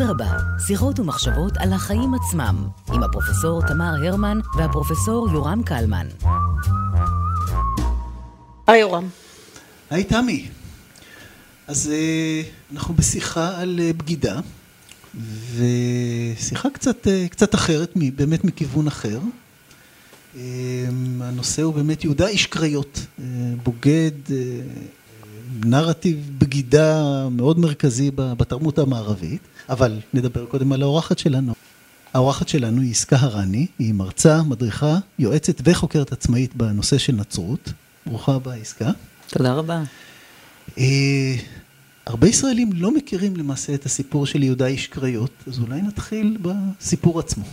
אדרבה, שיחות ומחשבות על החיים עצמם, עם הפרופסור תמר הרמן והפרופסור יורם קלמן. היי יורם. היי תמי. אז אה, אנחנו בשיחה על אה, בגידה, ושיחה קצת, אה, קצת אחרת, באמת מכיוון אחר. הנושא הוא באמת יהודה איש קריות, בוגד, נרטיב בגידה מאוד מרכזי בתרבות המערבית, אבל נדבר קודם על האורחת שלנו. האורחת שלנו היא יסכה הרני, היא מרצה, מדריכה, יועצת וחוקרת עצמאית בנושא של נצרות. ברוכה הבאה, יסכה. תודה רבה. הרבה ישראלים לא מכירים למעשה את הסיפור של יהודה איש קריות, אז אולי נתחיל בסיפור עצמו.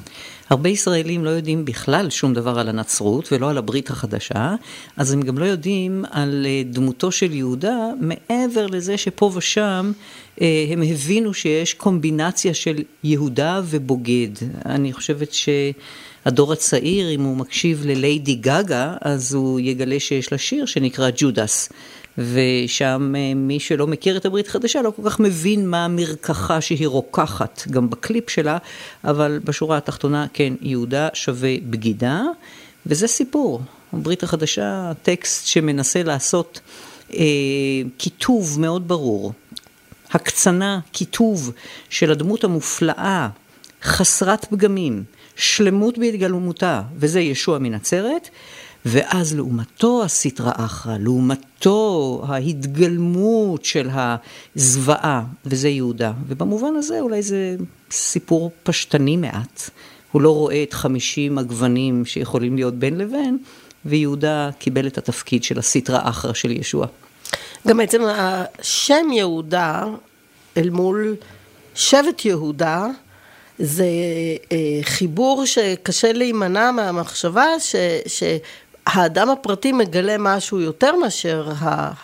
הרבה ישראלים לא יודעים בכלל שום דבר על הנצרות ולא על הברית החדשה, אז הם גם לא יודעים על אה, דמותו של יהודה, מעבר לזה שפה ושם אה, הם הבינו שיש קומבינציה של יהודה ובוגד. אני חושבת ש... הדור הצעיר, אם הוא מקשיב לליידי גגה, אז הוא יגלה שיש לה שיר שנקרא ג'ודס. ושם אה, מי שלא מכיר את הברית החדשה לא כל כך מבין מה המרקחה שהיא רוקחת, גם בקליפ שלה, אבל בשורה התחתונה, כן, יהודה שווה בגידה, וזה סיפור. הברית החדשה, טקסט שמנסה לעשות אה, כיתוב מאוד ברור, הקצנה, כיתוב של הדמות המופלאה, חסרת פגמים, שלמות בהתגלמותה, וזה ישוע מנצרת, ואז לעומתו הסטרא אחרא, לעומתו ההתגלמות של הזוועה, וזה יהודה. ובמובן הזה אולי זה סיפור פשטני מעט. הוא לא רואה את חמישים הגוונים שיכולים להיות בין לבין, ויהודה קיבל את התפקיד של הסטרא אחרא של ישוע. גם בעצם השם יהודה אל מול שבט יהודה, זה אה, חיבור שקשה להימנע מהמחשבה ש, שהאדם הפרטי מגלה משהו יותר מאשר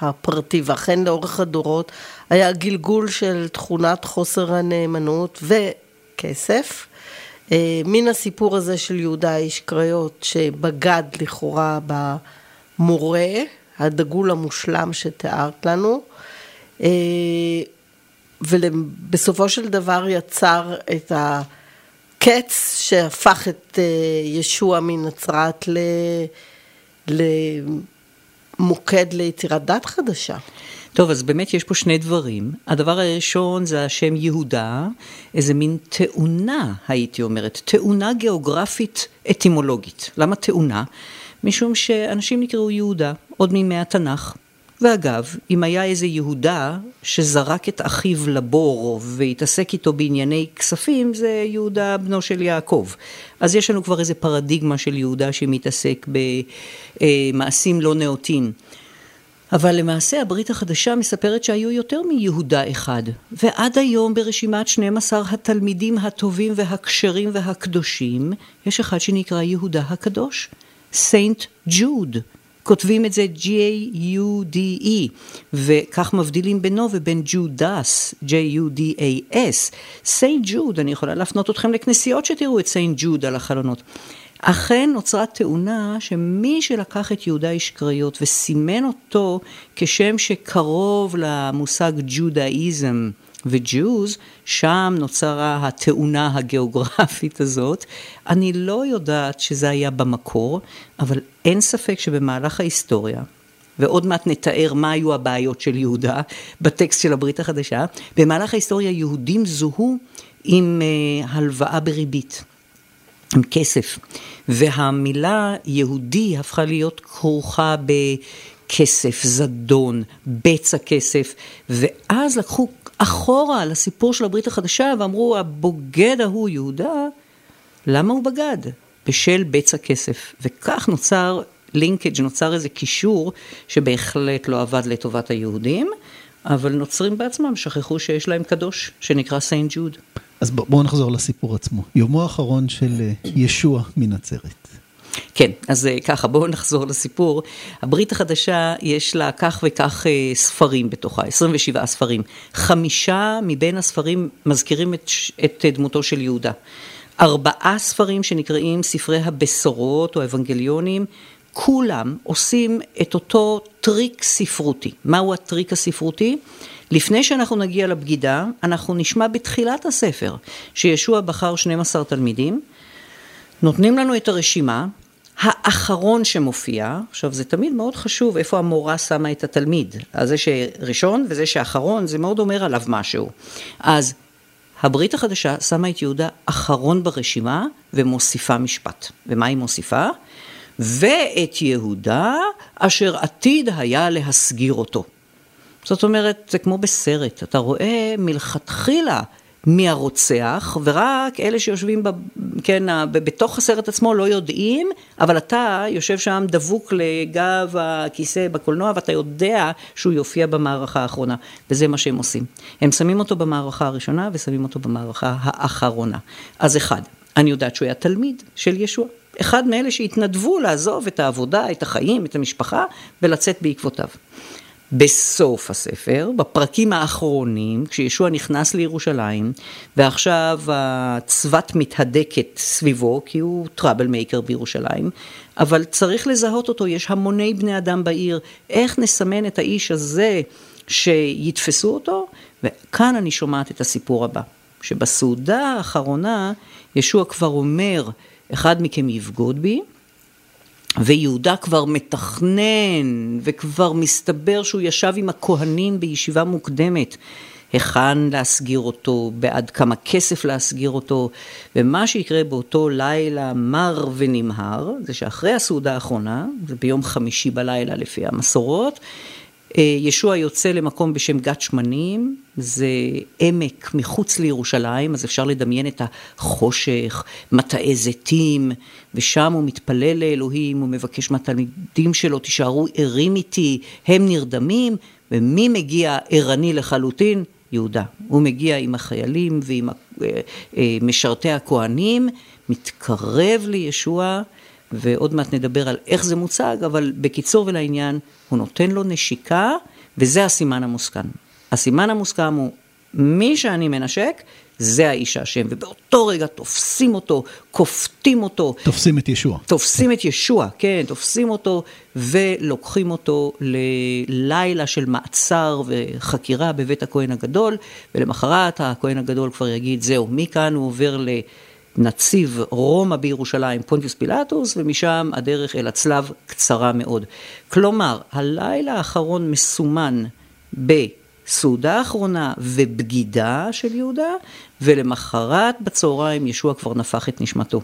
הפרטי, ואכן לאורך הדורות היה גלגול של תכונת חוסר הנאמנות וכסף. אה, מן הסיפור הזה של יהודה איש קריות שבגד לכאורה במורה, הדגול המושלם שתיארת לנו. אה, ובסופו של דבר יצר את הקץ שהפך את אה, ישוע מנצרת למוקד ליצירת דת חדשה. טוב, אז באמת יש פה שני דברים. הדבר הראשון זה השם יהודה, איזה מין תאונה, הייתי אומרת, תאונה גיאוגרפית אטימולוגית. למה תאונה? משום שאנשים נקראו יהודה, עוד מימי התנ"ך. ואגב, אם היה איזה יהודה שזרק את אחיו לבור והתעסק איתו בענייני כספים, זה יהודה בנו של יעקב. אז יש לנו כבר איזה פרדיגמה של יהודה שמתעסק במעשים לא נאותים. אבל למעשה הברית החדשה מספרת שהיו יותר מיהודה אחד, ועד היום ברשימת 12 התלמידים הטובים והכשרים והקדושים, יש אחד שנקרא יהודה הקדוש, Saint Jude. כותבים את זה J-U-D-E, וכך מבדילים בינו ובין Judas, J-U-D-A-S. Saint Jude, אני יכולה להפנות אתכם לכנסיות שתראו את Saint Jude על החלונות. אכן נוצרה תאונה שמי שלקח את יהודה איש וסימן אותו כשם שקרוב למושג ג'ודאיזם, וג'וז, שם נוצרה התאונה הגיאוגרפית הזאת. אני לא יודעת שזה היה במקור, אבל אין ספק שבמהלך ההיסטוריה, ועוד מעט נתאר מה היו הבעיות של יהודה בטקסט של הברית החדשה, במהלך ההיסטוריה יהודים זוהו עם uh, הלוואה בריבית, עם כסף, והמילה יהודי הפכה להיות כרוכה ב... כסף, זדון, בצע כסף, ואז לקחו אחורה לסיפור של הברית החדשה ואמרו, הבוגד ההוא יהודה, למה הוא בגד? בשל בצע כסף. וכך נוצר לינקג', נוצר איזה קישור שבהחלט לא עבד לטובת היהודים, אבל נוצרים בעצמם שכחו שיש להם קדוש, שנקרא סיינט ג'וד. אז בואו נחזור לסיפור עצמו. יומו האחרון של אה, ישוע מנצרת. כן, אז אה, ככה, בואו נחזור לסיפור. הברית החדשה, יש לה כך וכך אה, ספרים בתוכה, 27 ספרים. חמישה מבין הספרים מזכירים את, את דמותו של יהודה. ארבעה ספרים שנקראים ספרי הבשורות או האבנגליונים, כולם עושים את אותו טריק ספרותי. מהו הטריק הספרותי? לפני שאנחנו נגיע לבגידה, אנחנו נשמע בתחילת הספר שישוע בחר 12 תלמידים, נותנים לנו את הרשימה, האחרון שמופיע, עכשיו זה תמיד מאוד חשוב איפה המורה שמה את התלמיד, אז זה שראשון וזה שאחרון, זה מאוד אומר עליו משהו. אז הברית החדשה שמה את יהודה אחרון ברשימה ומוסיפה משפט. ומה היא מוסיפה? ואת יהודה אשר עתיד היה להסגיר אותו. זאת אומרת, זה כמו בסרט, אתה רואה מלכתחילה מי הרוצח, ורק אלה שיושבים ב, כן, בתוך הסרט עצמו לא יודעים, אבל אתה יושב שם דבוק לגב הכיסא בקולנוע, ואתה יודע שהוא יופיע במערכה האחרונה, וזה מה שהם עושים. הם שמים אותו במערכה הראשונה ושמים אותו במערכה האחרונה. אז אחד, אני יודעת שהוא היה תלמיד של ישוע. אחד מאלה שהתנדבו לעזוב את העבודה, את החיים, את המשפחה, ולצאת בעקבותיו. בסוף הספר, בפרקים האחרונים, כשישוע נכנס לירושלים, ועכשיו הצבת מתהדקת סביבו, כי הוא טראבל מייקר בירושלים, אבל צריך לזהות אותו, יש המוני בני אדם בעיר, איך נסמן את האיש הזה שיתפסו אותו? וכאן אני שומעת את הסיפור הבא, שבסעודה האחרונה, ישוע כבר אומר, אחד מכם יבגוד בי, ויהודה כבר מתכנן, וכבר מסתבר שהוא ישב עם הכהנים בישיבה מוקדמת. היכן להסגיר אותו, בעד כמה כסף להסגיר אותו, ומה שיקרה באותו לילה מר ונמהר, זה שאחרי הסעודה האחרונה, זה ביום חמישי בלילה לפי המסורות, ישוע יוצא למקום בשם גת שמנים, זה עמק מחוץ לירושלים, אז אפשר לדמיין את החושך, מטעי זיתים, ושם הוא מתפלל לאלוהים, הוא מבקש מהתלמידים שלו, תישארו ערים איתי, הם נרדמים, ומי מגיע ערני לחלוטין? יהודה. הוא מגיע עם החיילים ועם אה, אה, משרתי הכוהנים, מתקרב לישוע. ועוד מעט נדבר על איך זה מוצג, אבל בקיצור ולעניין, הוא נותן לו נשיקה, וזה הסימן המוסכם. הסימן המוסכם הוא, מי שאני מנשק, זה האיש האשם, ובאותו רגע תופסים אותו, כופתים אותו. תופסים את ישוע. תופסים את ישוע, כן, תופסים אותו ולוקחים אותו ללילה של מעצר וחקירה בבית הכהן הגדול, ולמחרת הכהן הגדול כבר יגיד, זהו, מכאן הוא עובר ל... נציב רומא בירושלים, פונטיוס פילטוס, ומשם הדרך אל הצלב קצרה מאוד. כלומר, הלילה האחרון מסומן בסעודה האחרונה ובגידה של יהודה, ולמחרת בצהריים ישוע כבר נפח את נשמתו.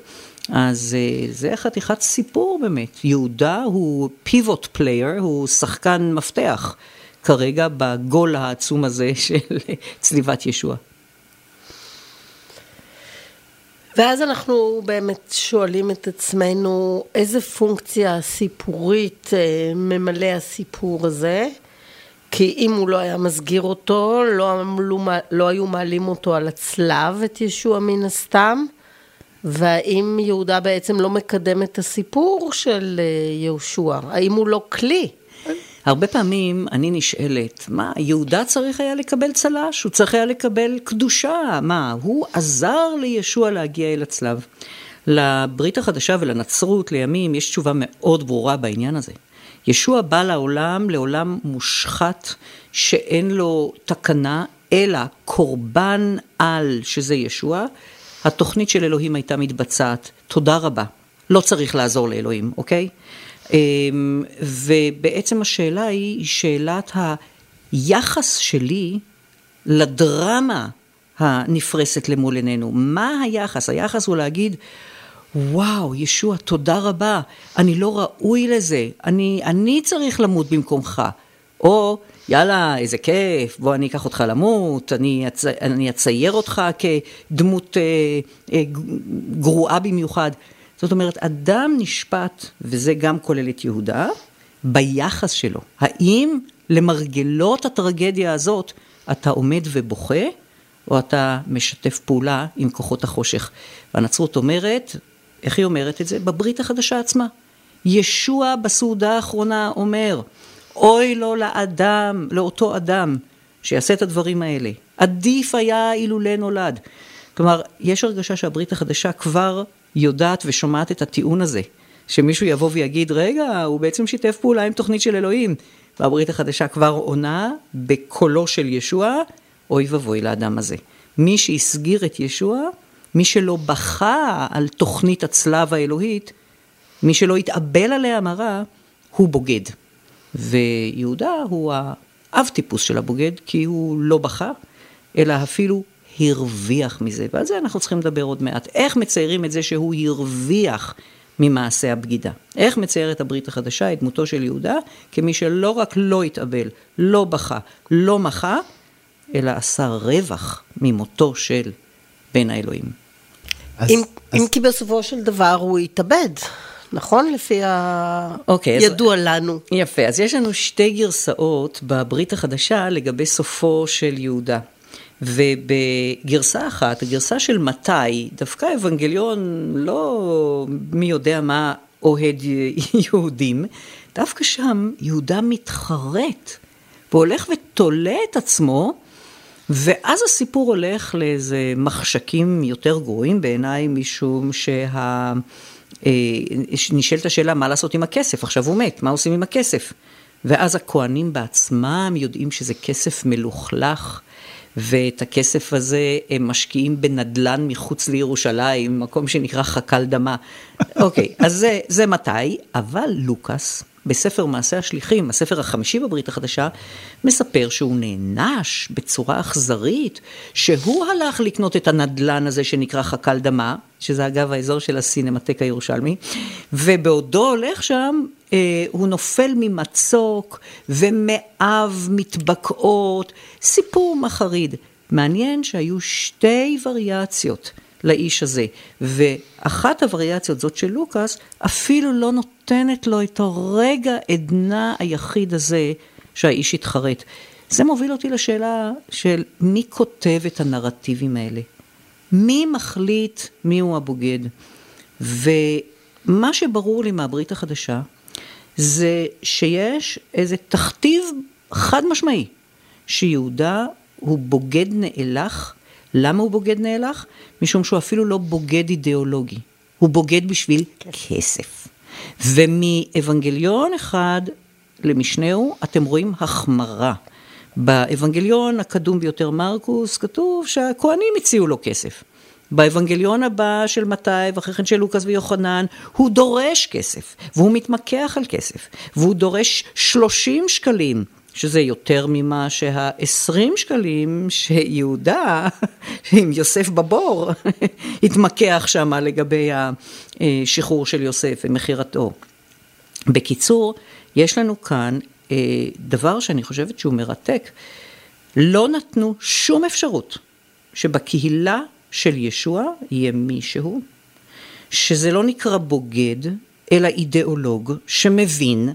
אז אה, זה חתיכת סיפור באמת. יהודה הוא pivot player, הוא שחקן מפתח כרגע בגול העצום הזה של צליבת ישוע. ואז אנחנו באמת שואלים את עצמנו איזה פונקציה סיפורית אה, ממלא הסיפור הזה, כי אם הוא לא היה מסגיר אותו, לא, לא, לא היו מעלים אותו על הצלב, את ישוע מן הסתם, והאם יהודה בעצם לא מקדם את הסיפור של אה, יהושע? האם הוא לא כלי? הרבה פעמים אני נשאלת, מה, יהודה צריך היה לקבל צל"ש? הוא צריך היה לקבל קדושה? מה, הוא עזר לישוע להגיע אל הצלב. לברית החדשה ולנצרות לימים יש תשובה מאוד ברורה בעניין הזה. ישוע בא לעולם, לעולם מושחת, שאין לו תקנה, אלא קורבן על, שזה ישוע. התוכנית של אלוהים הייתה מתבצעת. תודה רבה. לא צריך לעזור לאלוהים, אוקיי? אמ, ובעצם השאלה היא שאלת היחס שלי לדרמה הנפרסת למול עינינו. מה היחס? היחס הוא להגיד, וואו, ישוע, תודה רבה, אני לא ראוי לזה, אני, אני צריך למות במקומך. או, יאללה, איזה כיף, בוא אני אקח אותך למות, אני, אצ... אני אצייר אותך כדמות אה, אה, גרועה במיוחד. זאת אומרת, אדם נשפט, וזה גם כולל את יהודה, ביחס שלו. האם למרגלות הטרגדיה הזאת אתה עומד ובוכה, או אתה משתף פעולה עם כוחות החושך? והנצרות אומרת, איך היא אומרת את זה? בברית החדשה עצמה. ישוע בסעודה האחרונה אומר, אוי לו לאדם, לאותו אדם, שיעשה את הדברים האלה. עדיף היה אילולא נולד. כלומר, יש הרגשה שהברית החדשה כבר יודעת ושומעת את הטיעון הזה, שמישהו יבוא ויגיד, רגע, הוא בעצם שיתף פעולה עם תוכנית של אלוהים. והברית החדשה כבר עונה בקולו של ישוע, אוי ואבוי לאדם הזה. מי שהסגיר את ישוע, מי שלא בכה על תוכנית הצלב האלוהית, מי שלא התאבל עליה מרה, הוא בוגד. ויהודה הוא האב טיפוס של הבוגד, כי הוא לא בכה, אלא אפילו הרוויח מזה. ועל זה אנחנו צריכים לדבר עוד מעט. איך מציירים את זה שהוא הרוויח ממעשה הבגידה? איך מציירת הברית החדשה את דמותו של יהודה כמי שלא רק לא התאבל, לא בכה, לא מחה, אלא עשה רווח ממותו של בן האלוהים. אז, אם, אז... אם כי בסופו של דבר הוא התאבד. נכון? לפי הידוע okay, לנו. יפה, אז יש לנו שתי גרסאות בברית החדשה לגבי סופו של יהודה. ובגרסה אחת, הגרסה של מתי, דווקא אבנגליון לא מי יודע מה אוהד יהודים, דווקא שם יהודה מתחרט והולך ותולה את עצמו, ואז הסיפור הולך לאיזה מחשקים יותר גרועים בעיניי, משום שה... אה, נשאלת השאלה מה לעשות עם הכסף, עכשיו הוא מת, מה עושים עם הכסף? ואז הכוהנים בעצמם יודעים שזה כסף מלוכלך, ואת הכסף הזה הם משקיעים בנדלן מחוץ לירושלים, מקום שנקרא חק"ל דמה. אוקיי, אז זה, זה מתי, אבל לוקאס, בספר מעשה השליחים, הספר החמישי בברית החדשה, מספר שהוא נענש בצורה אכזרית, שהוא הלך לקנות את הנדלן הזה שנקרא חק"ל דמה, שזה אגב האזור של הסינמטק הירושלמי, ובעודו הולך שם, אה, הוא נופל ממצוק ומאב מתבקעות, סיפור מחריד. מעניין שהיו שתי וריאציות. לאיש הזה. ואחת הווריאציות, זאת של לוקאס, אפילו לא נותנת לו את הרגע עדנה היחיד הזה שהאיש התחרט. זה מוביל אותי לשאלה של מי כותב את הנרטיבים האלה? מי מחליט מיהו הבוגד? ומה שברור לי מהברית החדשה, זה שיש איזה תכתיב חד משמעי, שיהודה הוא בוגד נאלח למה הוא בוגד נאלח? משום שהוא אפילו לא בוגד אידיאולוגי, הוא בוגד בשביל כן. כסף. ומאבנגליון אחד למשנהו אתם רואים החמרה. באבנגליון הקדום ביותר מרקוס כתוב שהכוהנים הציעו לו כסף. באבנגליון הבא של מתי ואחרי כן של לוקאס ויוחנן, הוא דורש כסף, והוא מתמקח על כסף, והוא דורש 30 שקלים שזה יותר ממה שה-20 שקלים שיהודה עם יוסף בבור התמקח שם לגבי השחרור של יוסף ומכירתו. בקיצור, יש לנו כאן אה, דבר שאני חושבת שהוא מרתק. לא נתנו שום אפשרות שבקהילה של ישוע יהיה מישהו שזה לא נקרא בוגד, אלא אידיאולוג שמבין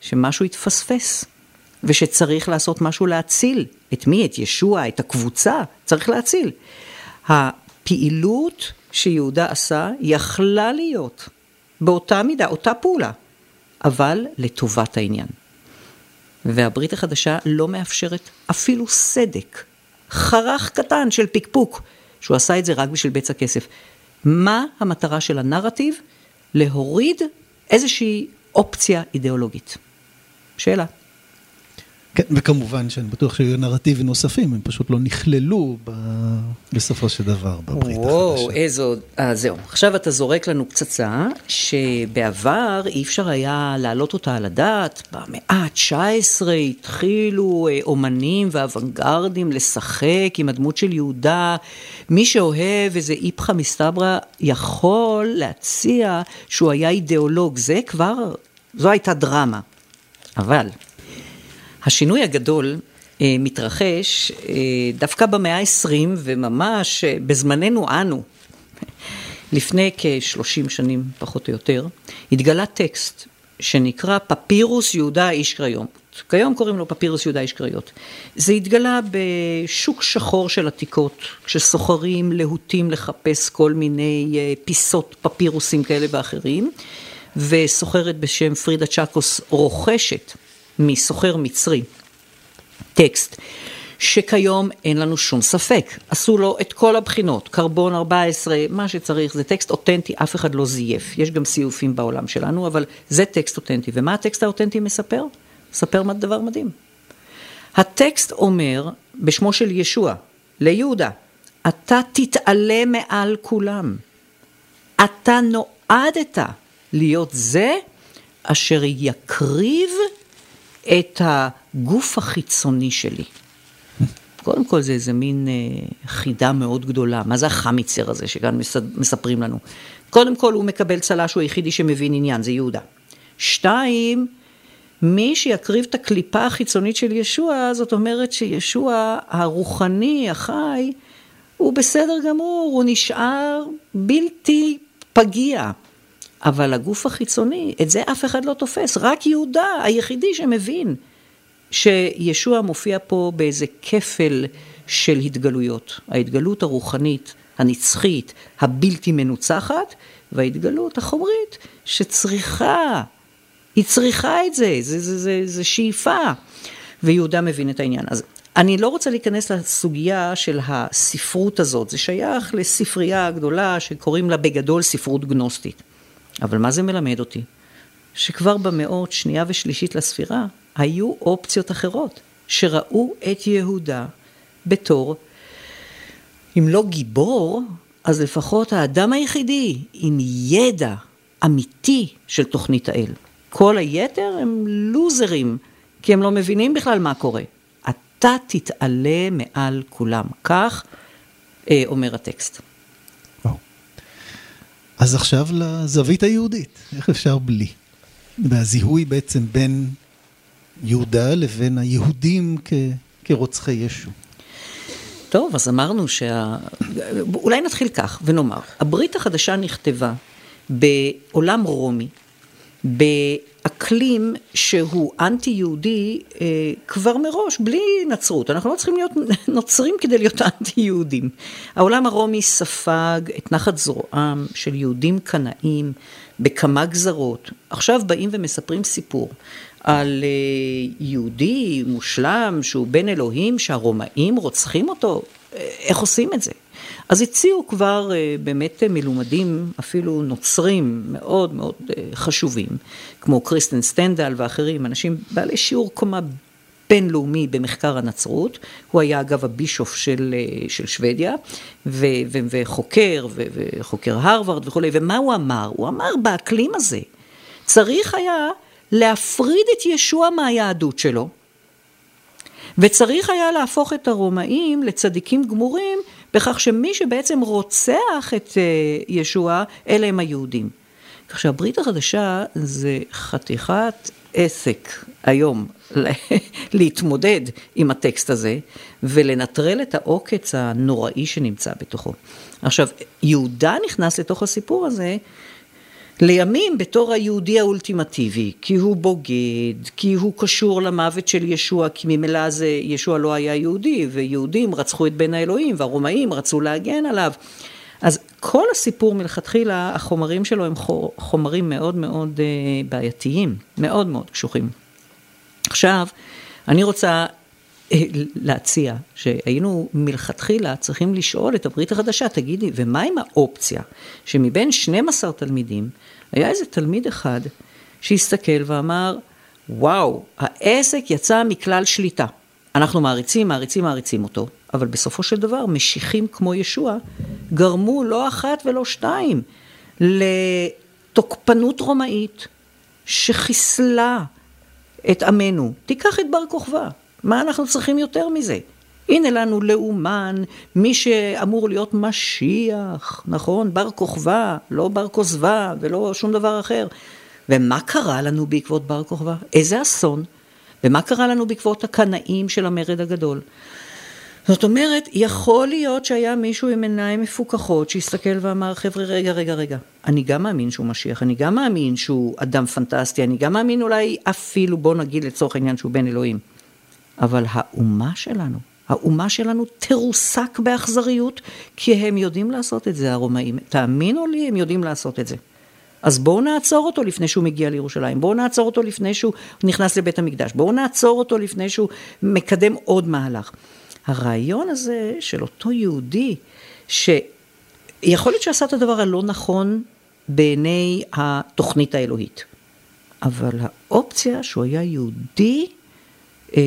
שמשהו התפספס. ושצריך לעשות משהו להציל. את מי? את ישוע, את הקבוצה, צריך להציל. הפעילות שיהודה עשה יכלה להיות באותה מידה, אותה פעולה, אבל לטובת העניין. והברית החדשה לא מאפשרת אפילו סדק, חרך קטן של פקפוק, שהוא עשה את זה רק בשביל בצע כסף. מה המטרה של הנרטיב? להוריד איזושהי אופציה אידיאולוגית. שאלה. כן, וכמובן שאני בטוח שהיו נרטיבים נוספים, הם פשוט לא נכללו ב... בסופו של דבר בברית החדשה. וואו, איזו... אה, זהו. עכשיו אתה זורק לנו פצצה, שבעבר אי אפשר היה להעלות אותה על הדעת. במאה ה-19 התחילו אה, אומנים ואוונגרדים לשחק עם הדמות של יהודה. מי שאוהב איזה איפכא מסתברא יכול להציע שהוא היה אידיאולוג. זה כבר, זו הייתה דרמה. אבל השינוי הגדול אה, מתרחש אה, דווקא במאה ה-20 וממש אה, בזמננו אנו. לפני כ-30 שנים, פחות או יותר, התגלה טקסט שנקרא פפירוס יהודה איש קריומות. כיום קוראים לו פפירוס יהודה איש קריות. זה התגלה בשוק שחור של עתיקות, כשסוחרים להוטים לחפש כל מיני פיסות פפירוסים כאלה ואחרים, וסוחרת בשם פרידה צ'קוס רוכשת מסוחר מצרי, טקסט, שכיום אין לנו שום ספק, עשו לו את כל הבחינות, קרבון 14, מה שצריך, זה טקסט אותנטי, אף אחד לא זייף, יש גם סיופים בעולם שלנו, אבל זה טקסט אותנטי, ומה הטקסט האותנטי מספר? ספר דבר מדהים. הטקסט אומר, בשמו של ישוע, ליהודה, אתה תתעלה מעל כולם. אתה נועדת להיות זה אשר יקריב את הגוף החיצוני שלי. קודם כל זה איזה מין אה, חידה מאוד גדולה. מה זה החמיצר הזה שכאן מספרים לנו? קודם כל הוא מקבל צל"ש, הוא היחידי שמבין עניין, זה יהודה. שתיים, מי שיקריב את הקליפה החיצונית של ישוע, זאת אומרת שישוע הרוחני, החי, הוא בסדר גמור, הוא נשאר בלתי פגיע. אבל הגוף החיצוני, את זה אף אחד לא תופס, רק יהודה היחידי שמבין שישוע מופיע פה באיזה כפל של התגלויות. ההתגלות הרוחנית, הנצחית, הבלתי מנוצחת, וההתגלות החומרית שצריכה, היא צריכה את זה, זה, זה, זה, זה שאיפה. ויהודה מבין את העניין. אז אני לא רוצה להיכנס לסוגיה של הספרות הזאת, זה שייך לספרייה גדולה שקוראים לה בגדול ספרות גנוסטית. אבל מה זה מלמד אותי? שכבר במאות שנייה ושלישית לספירה, היו אופציות אחרות, שראו את יהודה בתור, אם לא גיבור, אז לפחות האדם היחידי עם ידע אמיתי של תוכנית האל. כל היתר הם לוזרים, כי הם לא מבינים בכלל מה קורה. אתה תתעלה מעל כולם. כך אה, אומר הטקסט. אז עכשיו לזווית היהודית, איך אפשר בלי? והזיהוי בעצם בין יהודה לבין היהודים כ, כרוצחי ישו. טוב, אז אמרנו שה... אולי נתחיל כך ונאמר, הברית החדשה נכתבה בעולם רומי, באקלים שהוא אנטי-יהודי אה, כבר מראש, בלי נצרות. אנחנו לא צריכים להיות נוצרים כדי להיות אנטי-יהודים. העולם הרומי ספג את נחת זרועם של יהודים קנאים בכמה גזרות. עכשיו באים ומספרים סיפור על אה, יהודי מושלם שהוא בן אלוהים שהרומאים רוצחים אותו. אה, איך עושים את זה? אז הציעו כבר אה, באמת מלומדים, אפילו נוצרים מאוד מאוד חשובים, כמו קריסטן סטנדל ואחרים, אנשים בעלי שיעור קומה בינלאומי במחקר הנצרות, הוא היה אגב הבישוף של, של שוודיה, ו, ו, וחוקר, ו, וחוקר הרווארד וכולי, ומה הוא אמר? הוא אמר באקלים הזה, צריך היה להפריד את ישוע מהיהדות שלו, וצריך היה להפוך את הרומאים לצדיקים גמורים, בכך שמי שבעצם רוצח את אה, ישוע, אלה הם היהודים. כך שהברית החדשה זה חתיכת עסק היום להתמודד עם הטקסט הזה ולנטרל את העוקץ הנוראי שנמצא בתוכו. עכשיו, יהודה נכנס לתוך הסיפור הזה לימים בתור היהודי האולטימטיבי, כי הוא בוגד, כי הוא קשור למוות של ישוע, כי ממילא זה, ישוע לא היה יהודי, ויהודים רצחו את בן האלוהים, והרומאים רצו להגן עליו. אז כל הסיפור מלכתחילה, החומרים שלו הם חומרים מאוד מאוד אה, בעייתיים, מאוד מאוד קשוחים. עכשיו, אני רוצה להציע שהיינו מלכתחילה צריכים לשאול את הברית החדשה, תגידי, ומה עם האופציה שמבין 12 תלמידים, היה איזה תלמיד אחד שהסתכל ואמר, וואו, העסק יצא מכלל שליטה. אנחנו מעריצים, מעריצים, מעריצים אותו, אבל בסופו של דבר משיחים כמו ישוע גרמו לא אחת ולא שתיים לתוקפנות רומאית שחיסלה את עמנו. תיקח את בר כוכבא. מה אנחנו צריכים יותר מזה? הנה לנו לאומן, מי שאמור להיות משיח, נכון? בר כוכבא, לא בר כוזבא ולא שום דבר אחר. ומה קרה לנו בעקבות בר כוכבא? איזה אסון. ומה קרה לנו בעקבות הקנאים של המרד הגדול? זאת אומרת, יכול להיות שהיה מישהו עם עיניים מפוכחות שהסתכל ואמר, חבר'ה, רגע, רגע, רגע, אני גם מאמין שהוא משיח, אני גם מאמין שהוא אדם פנטסטי, אני גם מאמין אולי אפילו, בוא נגיד לצורך העניין שהוא בן אלוהים. אבל האומה שלנו, האומה שלנו תרוסק באכזריות, כי הם יודעים לעשות את זה, הרומאים. תאמינו לי, הם יודעים לעשות את זה. אז בואו נעצור אותו לפני שהוא מגיע לירושלים, בואו נעצור אותו לפני שהוא נכנס לבית המקדש, בואו נעצור אותו לפני שהוא מקדם עוד מהלך. הרעיון הזה של אותו יהודי, שיכול להיות שעשה את הדבר הלא נכון בעיני התוכנית האלוהית. אבל האופציה שהוא היה יהודי אה,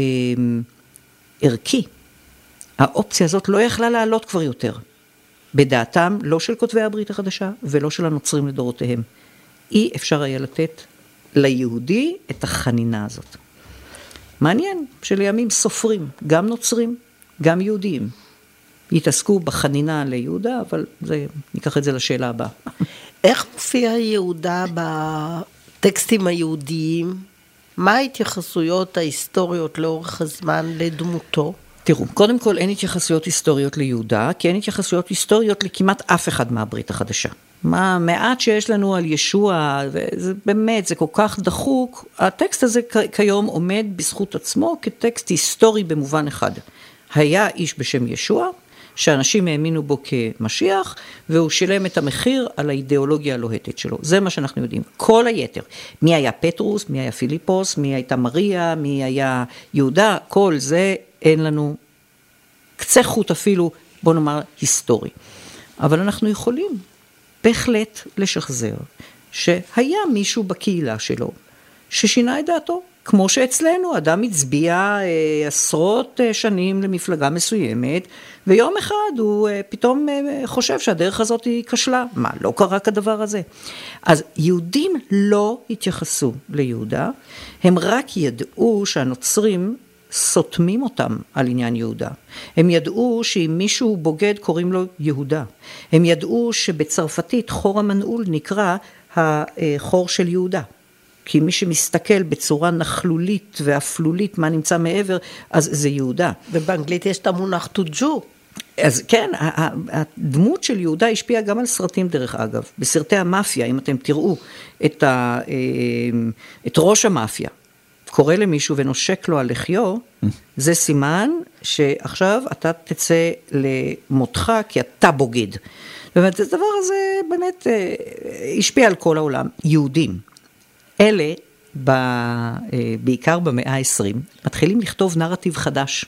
ערכי, האופציה הזאת לא יכלה לעלות כבר יותר. בדעתם, לא של כותבי הברית החדשה ולא של הנוצרים לדורותיהם. אי אפשר היה לתת ליהודי את החנינה הזאת. מעניין שלימים סופרים, גם נוצרים, גם יהודיים, יתעסקו בחנינה ליהודה, אבל זה, ניקח את זה לשאלה הבאה. איך מופיע יהודה בטקסטים היהודיים? מה ההתייחסויות ההיסטוריות לאורך הזמן לדמותו? תראו, קודם כל אין התייחסויות היסטוריות ליהודה, כי אין התייחסויות היסטוריות לכמעט אף אחד מהברית החדשה. מה מעט שיש לנו על ישוע, וזה באמת, זה כל כך דחוק, הטקסט הזה כיום עומד בזכות עצמו כטקסט היסטורי במובן אחד. היה איש בשם ישוע, שאנשים האמינו בו כמשיח, והוא שילם את המחיר על האידיאולוגיה הלוהטת שלו. זה מה שאנחנו יודעים. כל היתר, מי היה פטרוס, מי היה פיליפוס, מי הייתה מריה, מי היה יהודה, כל זה אין לנו קצה חוט אפילו, בוא נאמר, היסטורי. אבל אנחנו יכולים בהחלט לשחזר שהיה מישהו בקהילה שלו ששינה את דעתו. כמו שאצלנו אדם הצביע אה, עשרות אה, שנים למפלגה מסוימת, ויום אחד הוא אה, פתאום חושב שהדרך הזאת היא כשלה. מה, לא קרה כדבר הזה? אז יהודים לא התייחסו ליהודה, הם רק ידעו שהנוצרים סותמים אותם על עניין יהודה. הם ידעו שאם מישהו בוגד קוראים לו יהודה. הם ידעו שבצרפתית חור המנעול נקרא החור של יהודה. כי מי שמסתכל בצורה נכלולית ואפלולית מה נמצא מעבר, אז זה יהודה. ובאנגלית יש את המונח to Jew. אז כן, הדמות של יהודה השפיעה גם על סרטים דרך אגב. בסרטי המאפיה, אם אתם תראו את, ה, אה, את ראש המאפיה, קורא למישהו ונושק לו על לחיו, זה סימן שעכשיו אתה תצא למותך כי אתה בוגד. זאת אומרת, הדבר הזה באמת אה, השפיע על כל העולם. יהודים, אלה, ב, אה, בעיקר במאה ה-20, מתחילים לכתוב נרטיב חדש.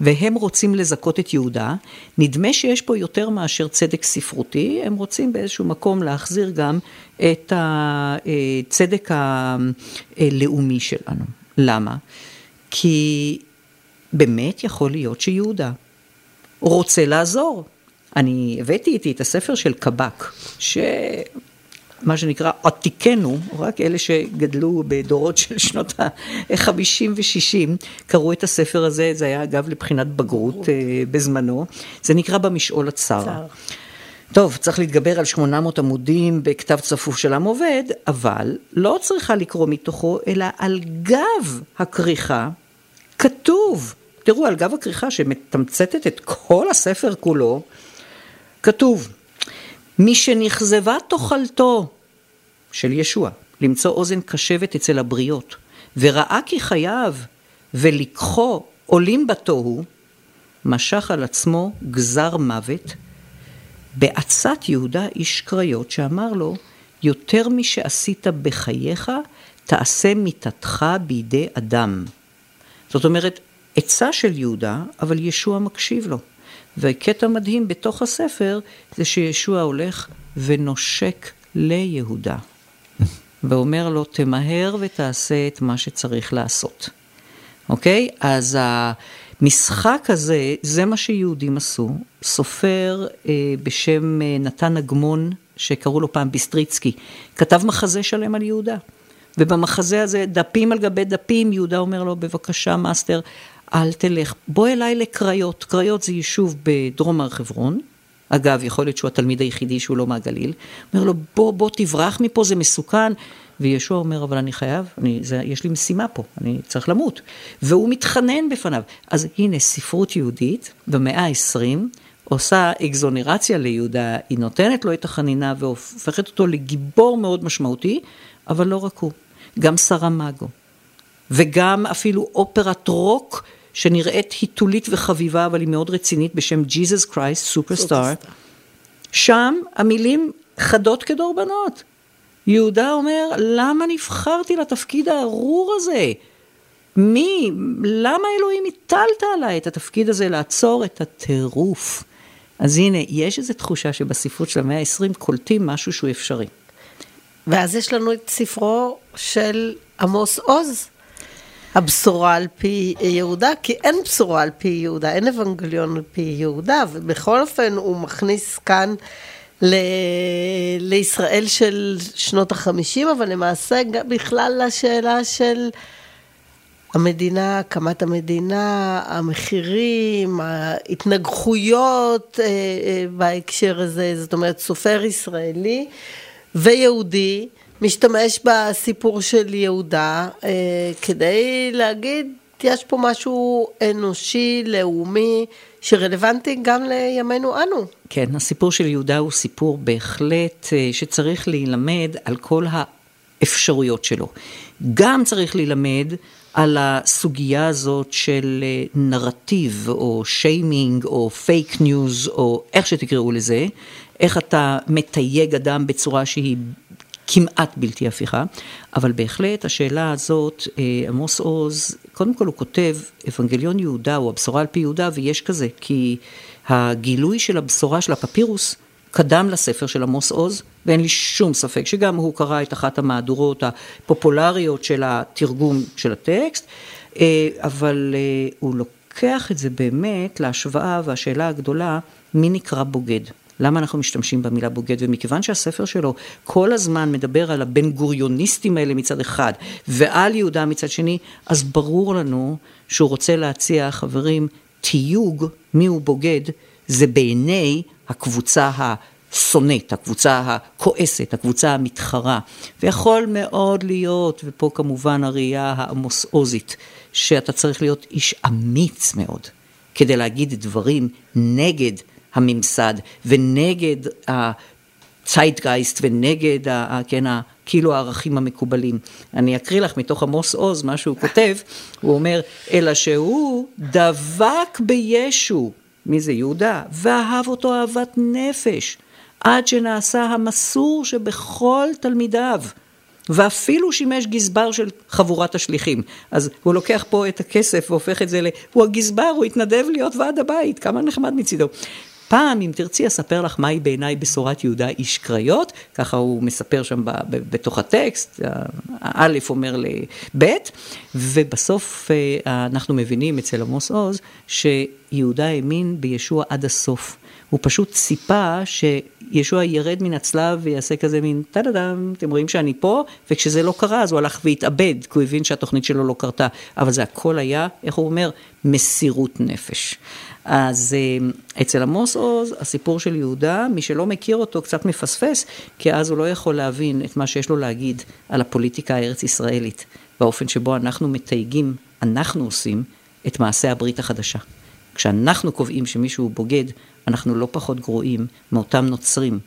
והם רוצים לזכות את יהודה, נדמה שיש פה יותר מאשר צדק ספרותי, הם רוצים באיזשהו מקום להחזיר גם את הצדק הלאומי שלנו. למה? כי באמת יכול להיות שיהודה רוצה לעזור. אני הבאתי איתי את הספר של קבק, ש... מה שנקרא עתיקנו, רק אלה שגדלו בדורות של שנות ה-50 ו-60, קראו את הספר הזה, זה היה אגב לבחינת בגרות אה, בזמנו, זה נקרא במשעול הצר. צר. טוב, צריך להתגבר על 800 עמודים בכתב צפוף של עם עובד, אבל לא צריכה לקרוא מתוכו, אלא על גב הכריכה כתוב, תראו, על גב הכריכה שמתמצתת את כל הספר כולו, כתוב, משנכזבה תאכלתו של ישוע, למצוא אוזן קשבת אצל הבריות, וראה כי חייו ולקחו עולים בתוהו, משך על עצמו גזר מוות, בעצת יהודה איש קריות, שאמר לו, יותר משעשית בחייך, תעשה מיתתך בידי אדם. זאת אומרת, עצה של יהודה, אבל ישוע מקשיב לו. וקטע מדהים בתוך הספר זה שישוע הולך ונושק ליהודה, ואומר לו, תמהר ותעשה את מה שצריך לעשות. אוקיי? אז המשחק הזה, זה מה שיהודים עשו. סופר אה, בשם אה, נתן אגמון, שקראו לו פעם ביסטריצקי, כתב מחזה שלם על יהודה. ובמחזה הזה, דפים על גבי דפים, יהודה אומר לו, בבקשה, master, אל תלך, בוא אליי לקריות. קריות זה יישוב בדרום הר חברון. אגב, יכול להיות שהוא התלמיד היחידי שהוא לא מהגליל. אומר לו, בוא, בוא תברח מפה, זה מסוכן. וישוע אומר, אבל אני חייב, אני, זה, יש לי משימה פה, אני צריך למות. והוא מתחנן בפניו. אז הנה, ספרות יהודית במאה ה-20 עושה אקזונרציה ליהודה, היא נותנת לו את החנינה והופכת אותו לגיבור מאוד משמעותי, אבל לא רק הוא, גם סרמגו, וגם אפילו אופרת רוק שנראית היתולית וחביבה, אבל היא מאוד רצינית, בשם Jesus Christ Superstar. שם המילים חדות כדורבנות. יהודה אומר, למה נבחרתי לתפקיד הארור הזה? מי, למה אלוהים הטלת עליי את התפקיד הזה לעצור את הטירוף? אז הנה, יש איזו תחושה שבספרות של המאה ה-20 קולטים משהו שהוא אפשרי. ואז יש לנו את ספרו של עמוס עוז, הבשורה על פי יהודה, כי אין בשורה על פי יהודה, אין אבנגליון על פי יהודה, ובכל אופן הוא מכניס כאן ל... לישראל של שנות החמישים, אבל למעשה בכלל לשאלה של המדינה, הקמת המדינה, המחירים, ההתנגחויות אה, אה, בהקשר הזה, זאת אומרת סופר ישראלי ויהודי משתמש בסיפור של יהודה אה, כדי להגיד יש פה משהו אנושי, לאומי, שרלוונטי גם לימינו אנו. כן, הסיפור של יהודה הוא סיפור בהחלט שצריך להילמד על כל האפשרויות שלו. גם צריך להילמד על הסוגיה הזאת של אה, נרטיב, או שיימינג, או פייק ניוז, או איך שתקראו לזה, איך אתה מתייג אדם בצורה שהיא כמעט בלתי הפיכה, אבל בהחלט השאלה הזאת, אה, עמוס עוז, קודם כל הוא כותב, אבנגליון יהודה, או הבשורה על פי יהודה, ויש כזה, כי הגילוי של הבשורה של הפפירוס, קדם לספר של עמוס עוז, ואין לי שום ספק שגם הוא קרא את אחת המהדורות הפופולריות של התרגום של הטקסט, אה, אבל אה, הוא לוקח את זה באמת להשוואה והשאלה הגדולה, מי נקרא בוגד? למה אנחנו משתמשים במילה בוגד? ומכיוון שהספר שלו כל הזמן מדבר על הבן גוריוניסטים האלה מצד אחד, ועל יהודה מצד שני, אז ברור לנו שהוא רוצה להציע, חברים, תיוג מיהו בוגד, זה בעיני הקבוצה השונאת, הקבוצה הכועסת, הקבוצה המתחרה. ויכול מאוד להיות, ופה כמובן הראייה העמוס-עוזית, שאתה צריך להיות איש אמיץ מאוד כדי להגיד דברים נגד הממסד ונגד הציידגייסט ונגד, כן, כאילו הערכים המקובלים. אני אקריא לך מתוך עמוס עוז מה שהוא כותב, הוא אומר, אלא שהוא דבק בישו. מי זה יהודה? ואהב אותו אהבת נפש, עד שנעשה המסור שבכל תלמידיו. ואפילו שימש גזבר של חבורת השליחים. אז הוא לוקח פה את הכסף והופך את זה ל... הוא הגזבר, הוא התנדב להיות ועד הבית, כמה נחמד מצידו. פעם, אם תרצי, אספר לך מהי בעיניי בשורת יהודה איש קריות, ככה הוא מספר שם ב, ב, בתוך הטקסט, האלף אומר לב', ובסוף אה, אנחנו מבינים אצל עמוס עוז, שיהודה האמין בישוע עד הסוף. הוא פשוט ציפה שישוע ירד מן הצלב ויעשה כזה מין טה-דה-דם, אתם רואים שאני פה, וכשזה לא קרה אז הוא הלך והתאבד, כי הוא הבין שהתוכנית שלו לא קרתה. אבל זה הכל היה, איך הוא אומר? מסירות נפש. אז אה, אצל עמוס עוז, הסיפור של יהודה, מי שלא מכיר אותו קצת מפספס, כי אז הוא לא יכול להבין את מה שיש לו להגיד על הפוליטיקה הארץ ישראלית, באופן שבו אנחנו מתייגים, אנחנו עושים, את מעשה הברית החדשה. כשאנחנו קובעים שמישהו הוא בוגד, אנחנו לא פחות גרועים מאותם נוצרים,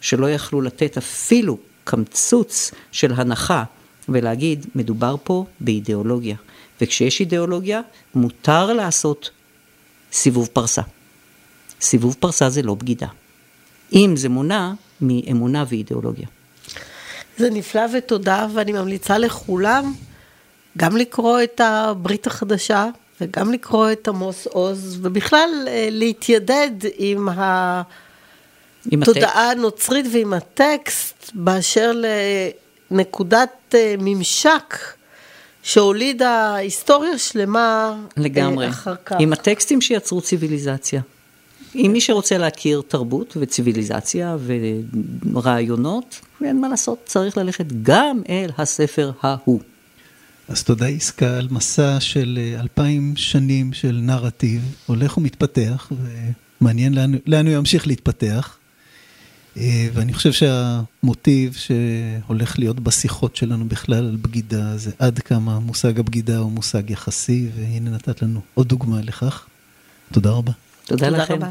שלא יכלו לתת אפילו קמצוץ של הנחה ולהגיד, מדובר פה באידיאולוגיה. וכשיש אידיאולוגיה, מותר לעשות סיבוב פרסה. סיבוב פרסה זה לא בגידה. אם זה מונע מאמונה ואידיאולוגיה. זה נפלא ותודה, ואני ממליצה לכולם גם לקרוא את הברית החדשה וגם לקרוא את עמוס עוז, ובכלל אה, להתיידד עם התודעה הנוצרית ועם הטקסט באשר לנקודת אה, ממשק שהולידה היסטוריה שלמה אה, לגמרי. אחר כך. עם הטקסטים שיצרו ציוויליזציה. עם מי שרוצה להכיר תרבות וציוויליזציה ורעיונות, אין מה לעשות, צריך ללכת גם אל הספר ההוא. אז תודה יסקה על מסע של אה, אלפיים שנים של נרטיב, הולך ומתפתח, ומעניין לאן, לאן הוא ימשיך להתפתח. אה, ואני חושב שהמוטיב שהולך להיות בשיחות שלנו בכלל על בגידה, זה עד כמה מושג הבגידה הוא מושג יחסי, והנה נתת לנו עוד דוגמה לכך. תודה רבה. תודה, תודה לכם. רבה.